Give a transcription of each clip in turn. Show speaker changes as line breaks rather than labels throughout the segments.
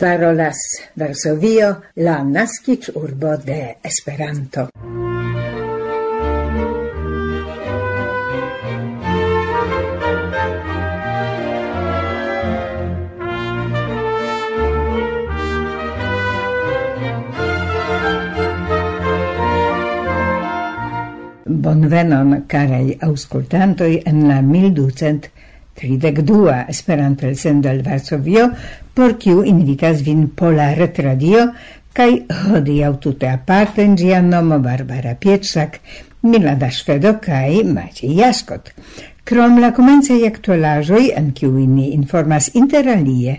parolas Varsovio, la nascic urbo de Esperanto. Bonvenon, carei auscultantoi, en la 1200 tridekdua Esperanto elsendo el Varsovio, por kiu invitas vin Pola Retradio kaj hodiaŭ tute aparte en ĝia nomo Barbara Pietrzak, Milada Szwedo kaj Maciej Jaskot. Krom la komencaj actualajoi, en kiuj ni informas interalie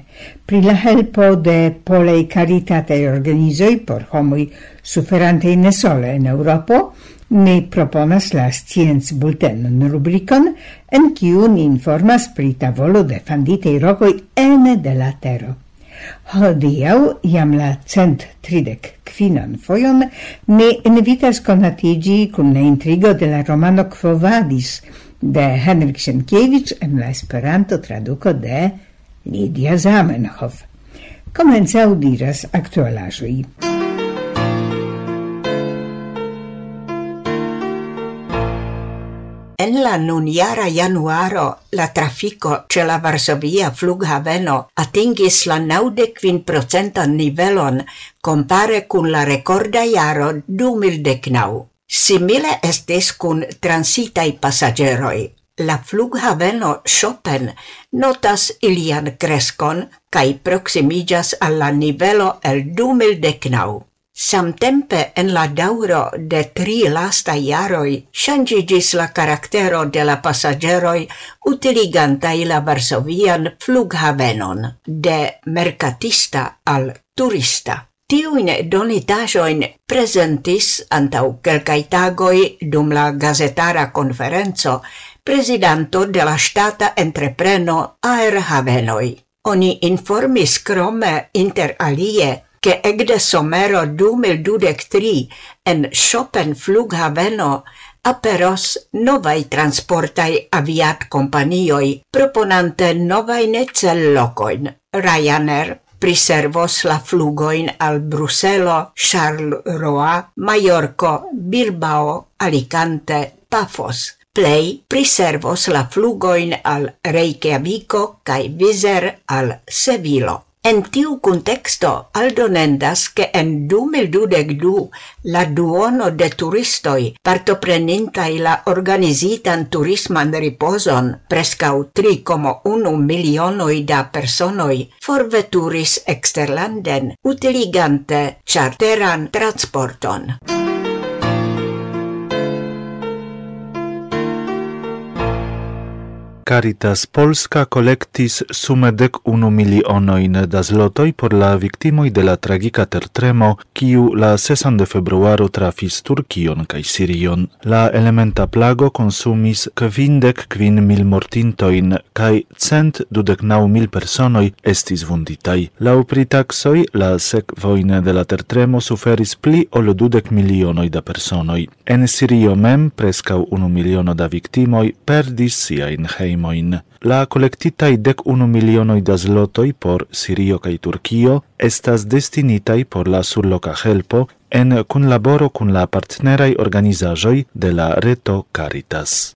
pri la helpo de polei caritate organizoi por homoj suferantaj nesole en Europo, ni proponas la scienz bulten rubrikon, en kiu ni informas pri tavolo de fanditei rogoi ene de la tero. Hodiaŭ jam la cent tridec quinan foion, ne invitas conatigi kun la intrigo de la romano Kvovadis – de Henrik Sienkiewicz en la Esperanto traduko de Lidia Zamenhof. Komencau diras aktualaĵoj.
En la nunjara januaro la trafiko ĉe la Varsovia flughaveno atingis la 95% nivelon kompare kun la recorda jaro 2019. Simile estis cun transitai passageroi. La flughaveno Chopin notas ilian crescon cae proximigas alla nivelo el 2019. Samtempe en la dauro de tri lasta iaroi changigis la karaktero de la passageroi utiligantai la Varsovian flughavenon de merkatista al turista. Tiuin donitajoin presentis antau quelcai tagoi dum la gazetara conferenzo presidanto de la stata entrepreno Aer Havenoi. Oni informis crome inter alie che egde somero 2023 en Schopen flughaveno aperos novai transportai aviat companioi proponante novai cel locoin. Ryanair, priservos la flugoin al Bruselo, Charleroi, Mallorco, Bilbao, Alicante, Pafos. Play priservos la flugoin al Reykjaviko kai Viser al Sevilo. En tiu contexto aldonendas ke en 2022 la duono de turistoi partoprenintaj la organizitan turisman riposon prescau 3,1 milionoj da personoi forveturis exterlanden utiligante charteran transporton.
Caritas Polska collectis sume dec unu milionoin da zlotoi por la victimoi de la tragica tertremo kiu la 6 de februaro trafis Turkion kaj Sirion. La elementa plago konsumis kvindek kvin mil mortintojn kaj cent dudek naŭ mil personoj estis vunditaj. Laŭ pritaksoj la sekvojn de la tertremo suferis pli ol dudek milionoj da personoj. En Sirio mem preskaŭ unu miliono da viktimoj perdis siajn hejmojn la collectitai dec unu milionoi da zlotoi por Sirio cae Turquio estas destinitai por la surloca helpo en cunlaboro cun la partnerai organizajoi de la reto Caritas.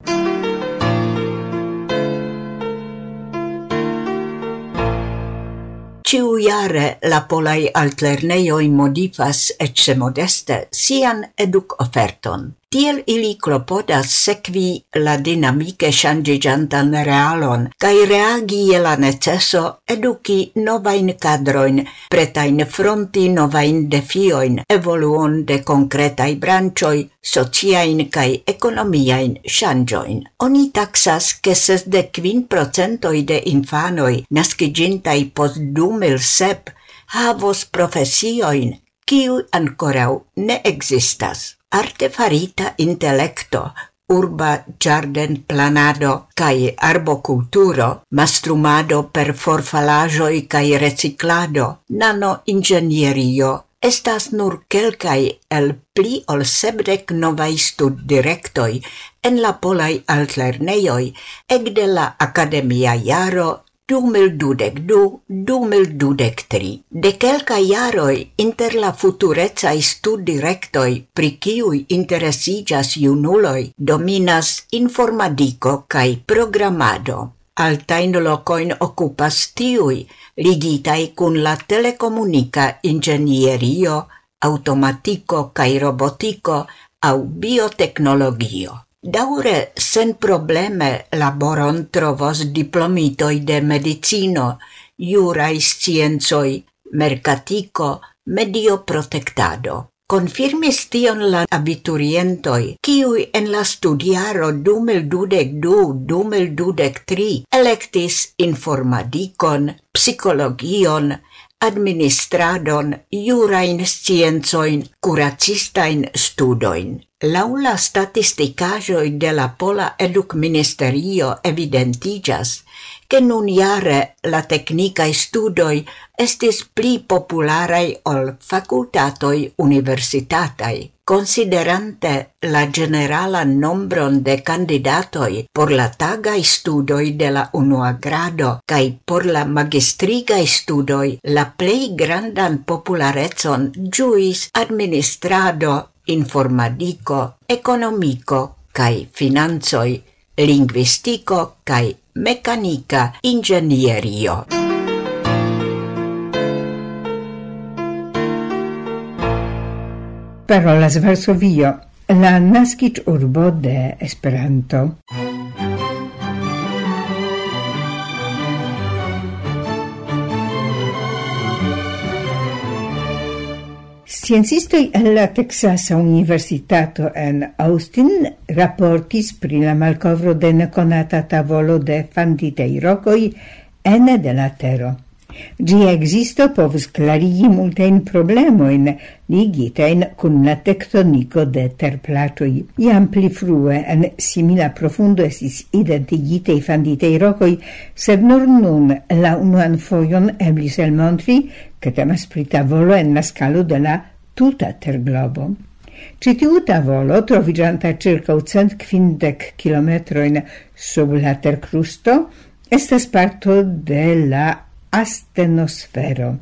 Ciu iare la polai altlerneioi modifas ecce modeste sian educ oferton. Tiel ili klopodas sekvi la dinamike ŝanĝiĝantan realon kaj reagi je la neceso eduki novajn kadrojn, pretajn fronti novajn defiojn, evoluon de konkretaj branĉoj, sociajn kaj ekonomiajn ŝanĝojn. Oni taksas, ke sesdek kvin procentoj de infanoj naskiĝintaj post du mil sep havos profesioin, kiu ancorau ne existas artefarita intellecto, urba giarden planado cae arboculturo, mastrumado per forfalajoi cae reciclado, nano ingenierio, estas nur quelcae el pli ol sebdec novai stud directoi en la polai altlerneioi ec de la academia jaro du mil dudek du, du mil dudek tri. De quelca iaroi inter la futurecaj studdirektoj pri kiuj interesigas junuloj dominas informadico cae programado. Altain locoin occupas tiui ligitai cun la telecomunica ingenierio, automatico cae robotiko au biotecnologio. Daure sen probleme laboron trovos diplomitoi de medicino, jurai sciencoi, mercatico, medio protectado. Confirmis tion la abiturientoi, kiui en la studiaro dumel dudec du, dumel dudec tri, electis informadicon, psicologion, administradon, jurain scienzoin, curacistain studoin. Laula statisticajoi de la Pola Educ Ministerio evidentigas, che nun iare la tecnicae studoj estis pli popularai ol facultatoi universitatai. Considerante la generala nombron de candidatoi por la tagai studoj de la unua grado cae por la magistrigai studoj la plei grandan popularecon giuis administrado informadico, economico, cae finanzoi, linguistico, cae mecanica ingenierio.
Parolas Varsovio, la nascit urbo de Esperanto. Sciencistoj en la Texasa Universitato en Austin raportis pri la malcovro de neconata tavolo de fanditei rocoi ene de la tero. Gi existo povus clarigi multein problemoin ligitein cun la tectonico de terplatoi. Iam pli frue en simila profundo esis identigitei fanditei rocoi, sed nur nun la unuan foion eblis elmontri, che temas pri tavolo en la scalo de la tuta terglobo. Ĉi tiu tavolo, troviĝanta u cent quindec kilometroin sub la terkrusto, estas parto de la astenosfero.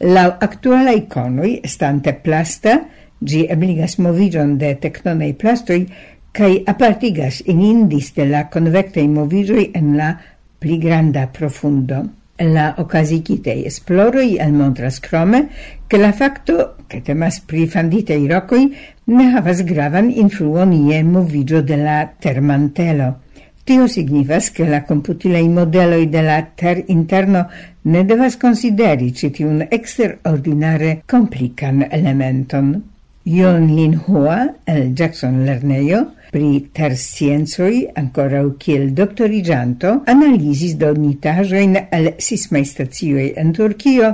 La actuala konoj, estante plasta, gi ebligas movigion de tectonei plastoi, cae apartigas in indis de la convectei movigioi en la pli granda profundo. La occasicite esploroi al montras crome che la facto che temas pri i rocoi ne havas gravan influon ie movigio de la termantelo. Tio signifas, che la computilei modeloi de la ter interno ne devas consideri citiun extraordinare complican elementon. Yon Lin Hua, el Jackson Lerneio, pri tersciencoj ancora uciel doctorigianto, analisis donitajoin al sismai stazioi en Turcio,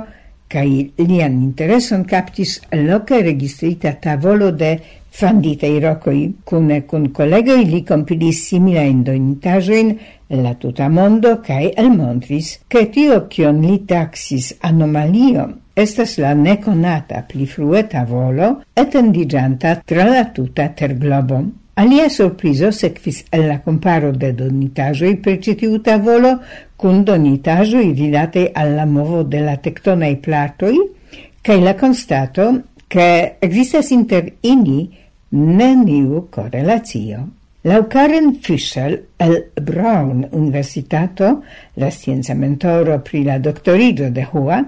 cae lian intereson captis loca registrita tavolo de fanditei rocoi. Cune cun collegoi li kompilis similajn donitaĵojn la tuta mondo cae el montris, ke tio cion li taxis anomalio estas la neconata pli frue tavolo etendigianta tra la tuta terglobo. Alia sorpriso sekvis el la comparo de donitajoi per ĉi tiu tavolo kun donitaĵoj rilataj al movo de la tectonei platoi, cae la constato che existas inter ini neniu correlatio. Lau Karen Fischel el Brown Universitato, la scienza mentoro pri la doktoriĝo de Hua,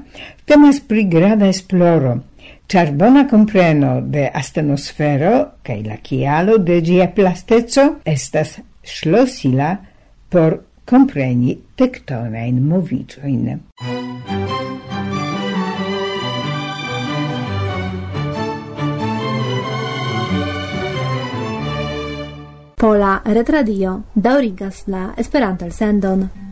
temas pri grava esploro – Char bona compreno de astenosfero cae la chialo de gia plastezzo estas schlosila por compreni tektonain movicioin.
Pola Retradio daurigas la
Esperanto-elsendon.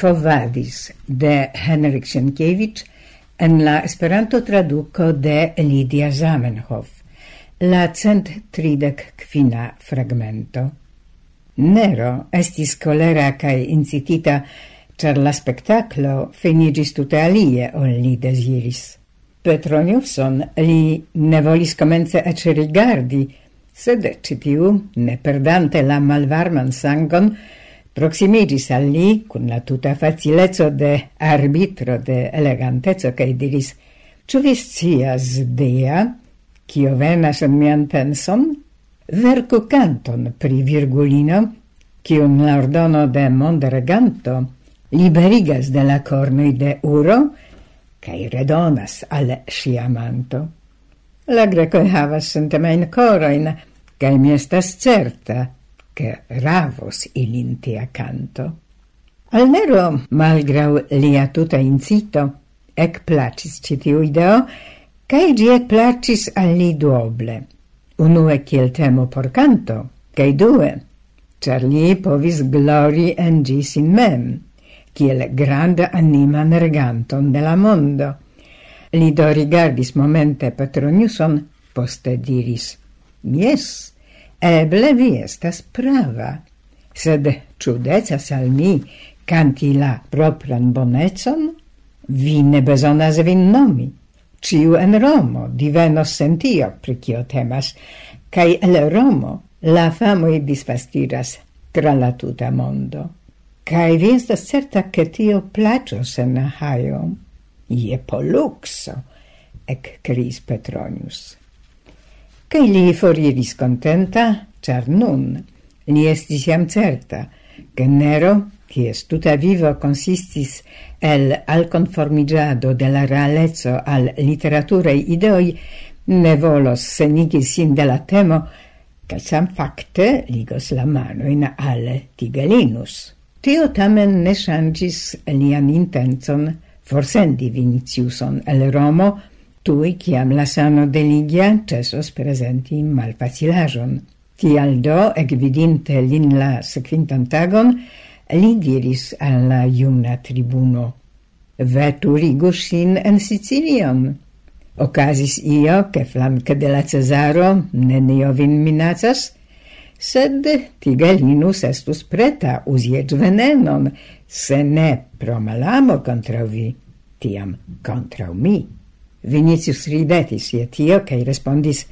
Trovadis de Henrik Sienkiewicz en la Esperanto traduco de Lidia Zamenhof. La cent tridek kvina fragmento. Nero estis colera cae incitita, char la spectaclo finigis tute alie ol li desiris. Petroniuson li ne volis comence ecce rigardi, sed citiu, ne perdante la malvarman sangon, proximigis al li cun la tuta facilezzo de arbitro de eleganteco cae diris: «Ciu vis cias, Dea, cio venas in mian penson? Vercu canton pri Virgulino, kiun la ordono de mondreganto liberigas de la cornoi de uro cae redonas al ŝia amanto." La greco havas sentimentojn coroin, cae mi estas certa, che ravos ilin tia Al nero, malgrau lia tuta incito, ec placis citiu ideo, cae gi ec placis al li duoble. Unue ciel temo por canto, cae due, char li povis glori en gis in mem, ciel granda animan reganton de la mondo. Li do rigardis momente Petroniuson, poste diris, Yes, Eble vi estas prava, sed ciudecas al mi canti la propran bonecon? Vi ne besonas vin nomi. Ciu en Romo divenos sentio pri kio temas, cae el Romo la famoi disfastiras tra la tuta mondo. Cae vi estas certa che tio placios en Ohio. Ie poluxo, ec cris Petronius cae li foriris contenta, char nun li estis jam certa, che Nero, kies tuta vivo consistis el alconformigiado de la realezzo al literaturei ideoi, ne volos senigi sin de la temo, ca sam facte ligos la manoin al Tigelinus. Tio tamen ne shangis lian intenzon forsendi Viniciuson el Romo tui ciam la sano deligia cesos presenti malfacilajon. Tial do, ecvidinte lin la sequintan tagon, li diris alla iuna tribuno, veturigu sin en Sicilion. Ocasis io, che flanque de la Cesaro nenio vin minacas, sed tigelinus estus preta usiec venenon, se ne pro malamo contra vi, tiam contra mi. Vinicius ridetis je tio, cae respondis,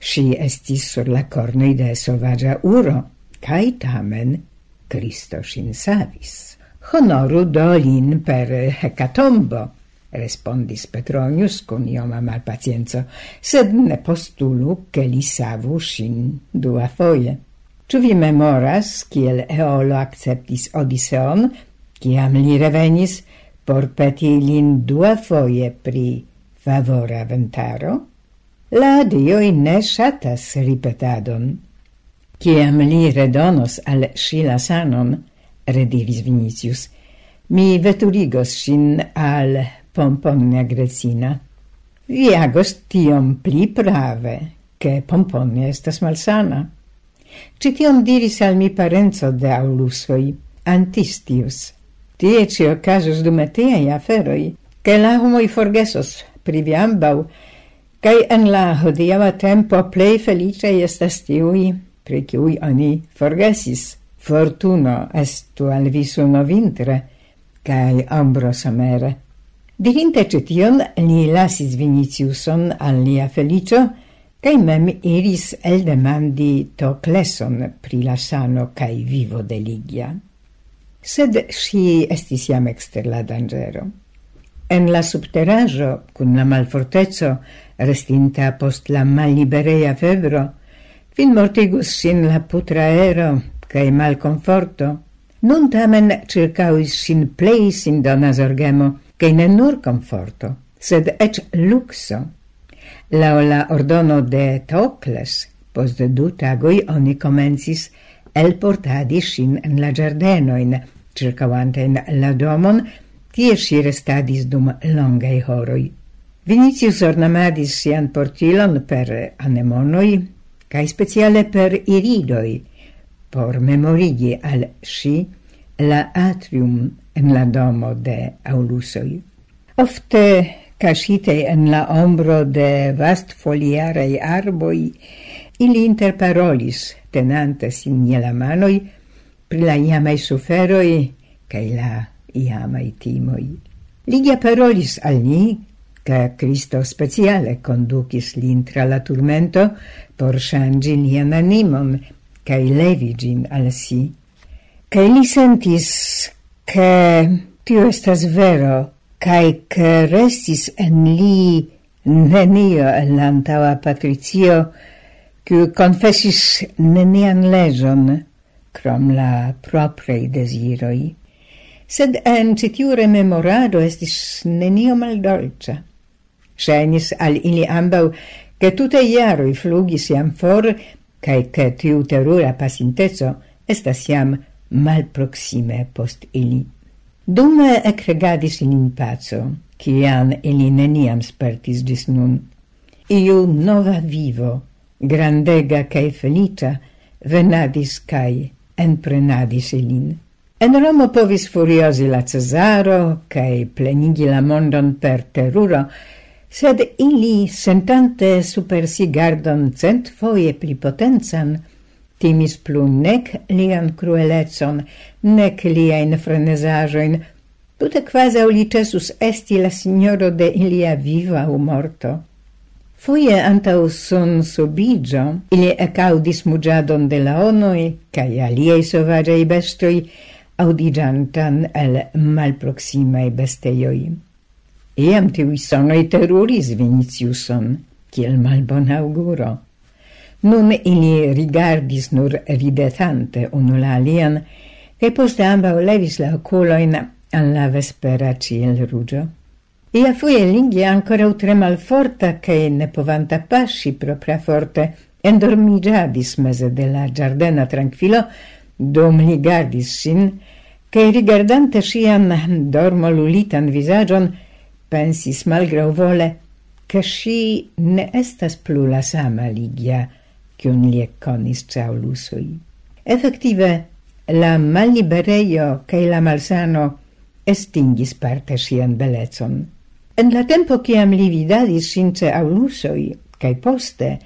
si estis sur la cornoi de sovagia uro, cae tamen Cristo sin savis. Honoru do lin per hecatombo, respondis Petronius con ioma malpacienzo, sed ne postulu che li savu sin dua foie. Ču vi memoras, kiel Eolo acceptis Odiseon, kiam li revenis por peti lin dua foie pri favora ventaro, la dioi ne shatas ripetadon. Ciam li redonos al scila sanon, rediris Vinicius, mi veturigos sin al pomponia grecina. Vi agos tiom pli prave, che pomponia estas malsana. Citiom diris al mi parenzo de aulusoi, antistius. Tie ci ocasus dumeteai aferoi, che la homoi forgesos pri vi ambaŭ kaj en la hodiava tempo plei felice estas tiui, pri cui oni forgesis fortuno estu al vi suno vintre cae ombro somere dirinte cetion, li lasis Viniciuson al lia felicio, cae mem iris eldemandi Tokleson pri la sano cae vivo de Ligia. Sed si estis jam exter la dangero. En la subteraĵo cun la malfortezzo, restinta post la malliberea febro fin mortigus sin la putra aero mal conforto, Nun tamen circauis sin plei sin dona zorgemo cae ne nur conforto, sed ec luxo. La la ordono de Tocles, post du tagoi oni comensis el portadi sin en la ĝardenojn, in la domon Tie si restadis dum longai horoi. Vinicius ornamadis sian portilon per anemonoi, cae speciale per iridoi, por memorigi al si la atrium en la domo de Aulusoi. Ofte casite en la ombro de vast foliarei arboi, ili interparolis, tenante sin je la manoi, pri la iamai suferoi, cae la iamai timoi. Ligia parolis al ni, ca Cristo speciale conducis lin tra la turmento por shangi nian animon, cae levi gin al si. Cae li sentis che tio estas vero, cae che restis en li nenio en l'antaua patricio, cu confessis nenian legion, crom la proprei desiroi sed en citiu rememorado estis nenio maldolĉa. Ŝajnis al ili ambau, che tutte iaroi flugis iam for, cae che tiu terura pasintezo estas iam proxime post ili. Dume ecregadis in pazzo, cian ili neniam spertis gis nun. Iu nova vivo, grandega cae felicia, venadis cae enprenadis ilin. En Romo povis furiosi la Cesaro cae plenigi la mondon per teruro, sed ili, sentante super si gardon cent foie pli potencan, timis plu nec lian cruelecon, nec liain frenesajoin, tute quasau li cesus esti la signoro de ilia viva u morto. Foie antau son subigio, ili ecaudis mugiadon de la onoi, cae aliei sovagei bestoi, audigiantan el malproksimae besteioi. Iam tivi sonoi teruris Viniciuson, kiel malbon auguro. Nun ili rigardis nur ridetante unu la alian, e poste ambau levis la oculoin an la vespera ciel rugio. Ia foie lingue ancora tre malforta che ne povanta pasci propria forte endormigiadis mese della giardena tranquillo domrigardis sin, che rigardante sian dormolulitan visagion, pensis malgrau vole, che si ne estas plu la sama Ligia, cion li conis ĉaŭ lusoj. Efektive, la malliberejo cae la malsano estingis parte sian belecon. En la tempo ciam li vidadis sin ĉe aŭ lusoj poste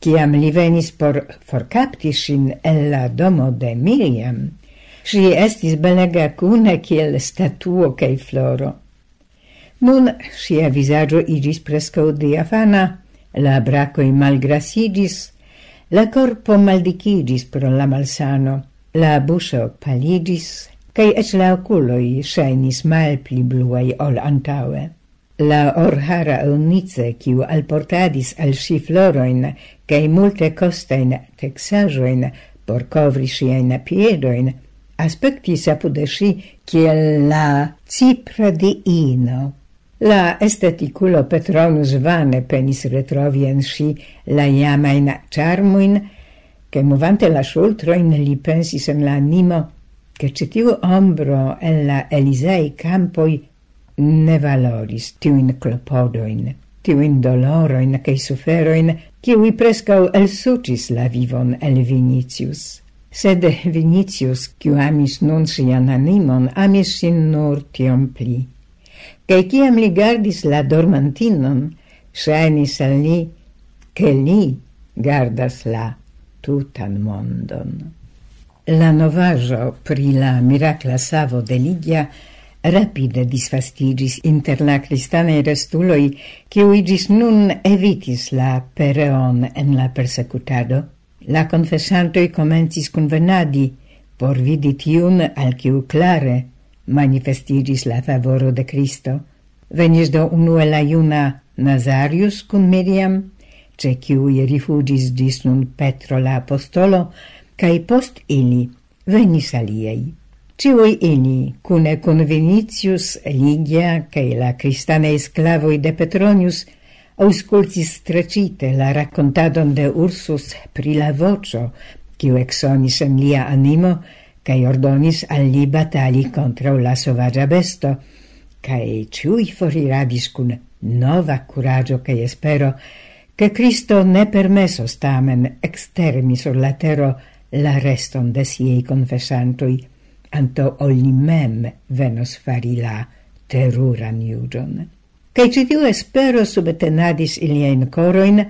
Ciam li venis por forcapti sin el la domo de Miriam, si estis belega cune ciel statuo cae floro. Nun sia visaggio igis presco diafana, la bracoi malgrasigis, la corpo maldicigis pro la malsano, la buso paligis, cae ec la oculoi scenis mal pli bluei ol antaue. La orhara unice, kiu alportadis al si floroin, cae multe costein texajoin por covri siein piedoin, aspectis apude si ciel la cipra diino. La esteticulo Petronus vane penis retrovi en si la iamain charmuin, che movante la scioltroin li pensis en la animo che citiu ombro en la Elisei campoi ne valoris tiuin clopodoin, tiuin doloroin cae suferoin, kiui prescau elsucis la vivon el Vinicius. Sed Vinicius, qui amis nun sian animon, amis sin nur tiom pli. Cae ciam li gardis la dormantinon, shainis al li, che li gardas la tutan mondon. La novajo pri la miracla savo de ligia rapide disfastigis inter la cristanei restuloi, kiui gis nun evitis la pereon en la persecutado. La confessantoi comencis convenadi por vidi tiun al kiu clare manifestigis la favoro de Cristo. Venis do unue la iuna Nazarius cun Miriam, ce ciui rifugis dis nun Petro la apostolo, cae post ili venis aliei. Ciui ini, cune cun Vinicius, Ligia, cae la cristanei sclavoi de Petronius, auscultis strecite la raccontadon de Ursus pri la vocio, quiu exonis en lia animo, cae ordonis al li batali contra la sovagia besto, cae ciui foriradis cun nova curagio cae espero, che Cristo ne permesso stamen extermi sur la tero la reston de siei confessantui anto ol mem venos fari la teruran juĝon. Cai ĉi tiu espero subtenadis iliajn coroin,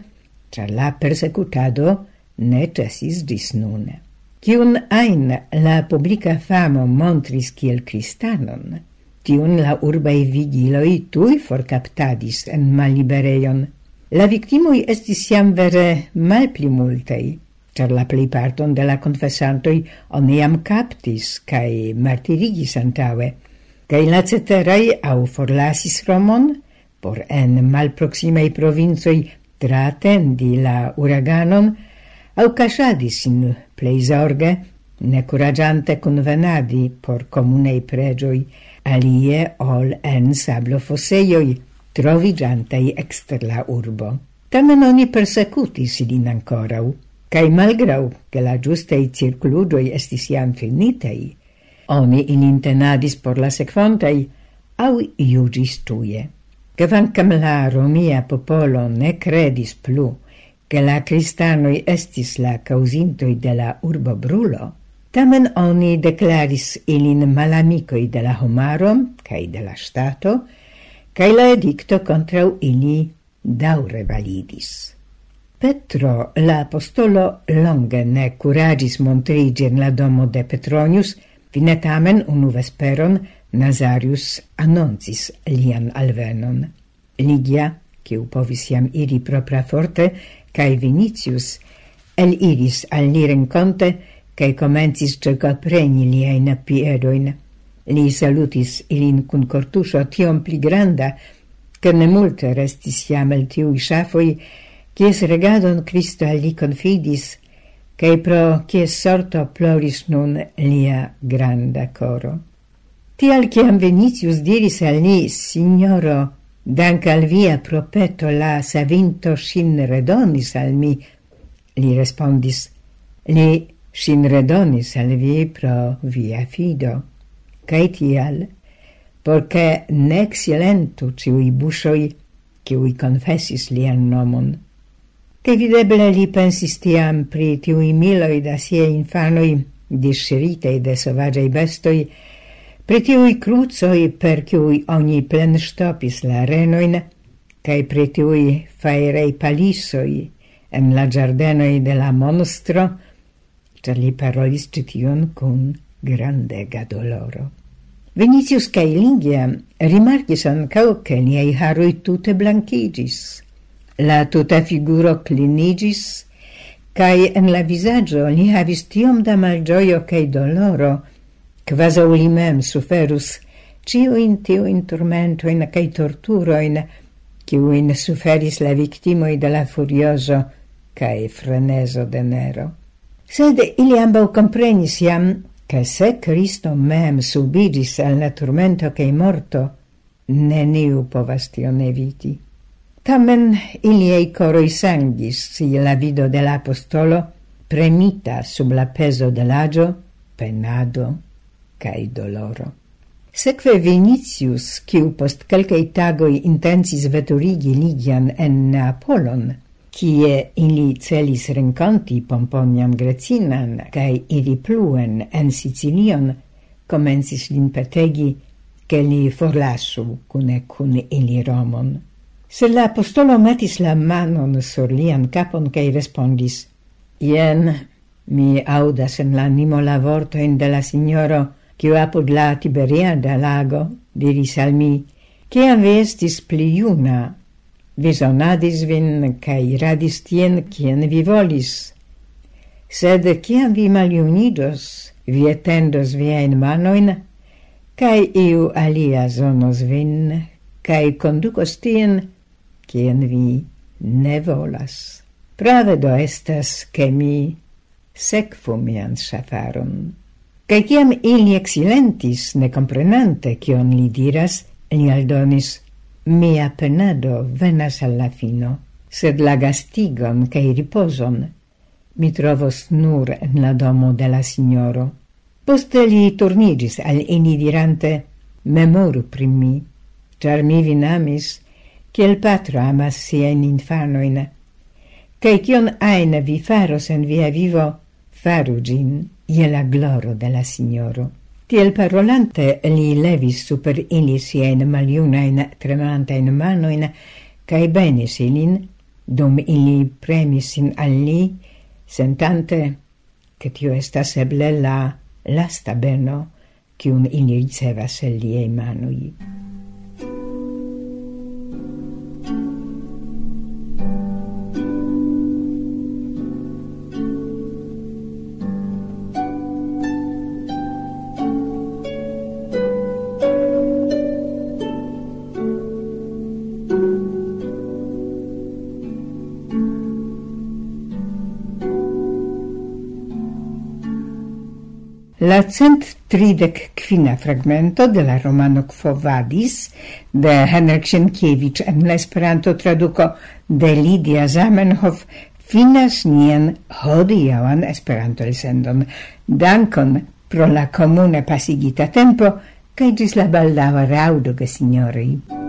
ĉar la persecutado ne cesis dis nune. Kiun ajn la publica famo montris kiel cristanon, tiun la urbaj vigiloi tui forcaptadis en malibereion. La victimoi estis jam vere malpli multei, – char la plejparton de la confessantoi oniam captis cae martirigis antaŭe, cae la ceterai au forlasis Romon por en malproximei provincoj tratendi la uraganon au casadis in pleisorge, zorge, ne kuraĝante por comunei pregioi, alie ol en sablo fosseioi, trovigiantei exter la urbo. Tamen oni persecutis ilin ancorau, Kai malgrau che la ĝustaj cirkludoj estis jam finitei, oni inintenadis por la sekvantaj aŭ juĝis tuje. Kvankam la romia popolo ne credis plu che la cristanoi estis la causintoi de la urbo brulo, tamen oni declaris ilin malamicoi de la homaro cae de la stato, cae la edicto contra ili daure validis. Petro la apostolo longe ne curagis montrigi in la domo de Petronius, fine tamen unu vesperon Nazarius annoncis lian alvenon. Ligia, ciu povis iam iri propra forte, cae Vinicius el iris al li renconte, cae comencis cegopreni liain piedoin. Li salutis ilin cun cortusho tiom pli granda, che ne multe restis iam el tiui shafoi, kies regadon Cristo al li confidis, cae pro cies sorto ploris nun lia granda coro. Tial ciam Venitius diris al li, Signoro, dank al via propeto la savinto sin redonis al mi, li respondis, li sin redonis al vi pro via fido. Cae tial, porca nec silentu ciui busoi, ciui confessis lian nomon, che videble li pensis tiam pri tiui miloi da sie infanoi disceritei de sovagei bestoi, pri tiui cruzoi per cui ogni plen stopis la renoin, cae pri tiui faerei palissoi en la giardenoi de la monstro, cer li parolis citiun cun grandega doloro. Vinicius cae Lingia rimarcis ancao che niei haroi tute blanchigis, La tuta figuro clinigis, cae en la visaggio li havis tiom da malgioio cae doloro, quasi li mem suferus in tormento in cae torturo in cio in suferis la victimoi de la furioso cae freneso de Nero. Sed ili ambau comprenis iam che se Cristo mem subidis al la turmento cae morto, neniu povas tion eviti. Tamen iliei coroi sangis si la vido de la apostolo premita sub la peso de l'agio, penado cae doloro. Seque Vinicius, quiu post kelkaj tagoi intensis veturigi Ligian en Neapolon, in ili celis renkonti Pomponiam Grecinan cae iri pluen en Sicilion, comensis lin petegi, ke li forlassu cune kun ili Romon. Se la apostolo metis la manon sur lian capon cae respondis, Ien, mi audas en la nimo la vortoin de la signoro, cio apud la Tiberia da lago, diris al mi, ciam vi estis pli iuna, visonadis vin cae iradis tien cien vi volis, sed ciam vi maliunidos, vi etendos viain manoin, cae iu alia zonos vin, cae conducos tien kien vi ne volas. Prave do estas, che mi sekvu mian safaron. Kaj kiam ili eksilentis, ne comprenante kion li diras, li aldonis, mia penado venas alla fino, sed la gastigon kaj riposon mi trovos nur en la domo de la signoro. Poste li turnigis al ini dirante, memoru pri mi, char mi vinamis, amis, kiel patro amas siajn infanoin. Kaj kion ajn vi faros en via vivo, faru gin je la gloro de la Signoro. Tiel parolante li levis super ili siajn maljunain tremantajn manoin kaj benis ilin, dum ili premis sin al li, sentante che tio estas eble la lasta beno, cium ili ricevas el liei manui. La cent tridec quina fragmento de la romano Quo Vadis de Henrik Sienkiewicz en la Esperanto traduko de Lidia Zamenhof finas nien hodiaŭan Esperanto elsendon. Dankon pro la komune pasigita tempo kaj ĝis la baldaŭa raŭdo, gesinjoroj.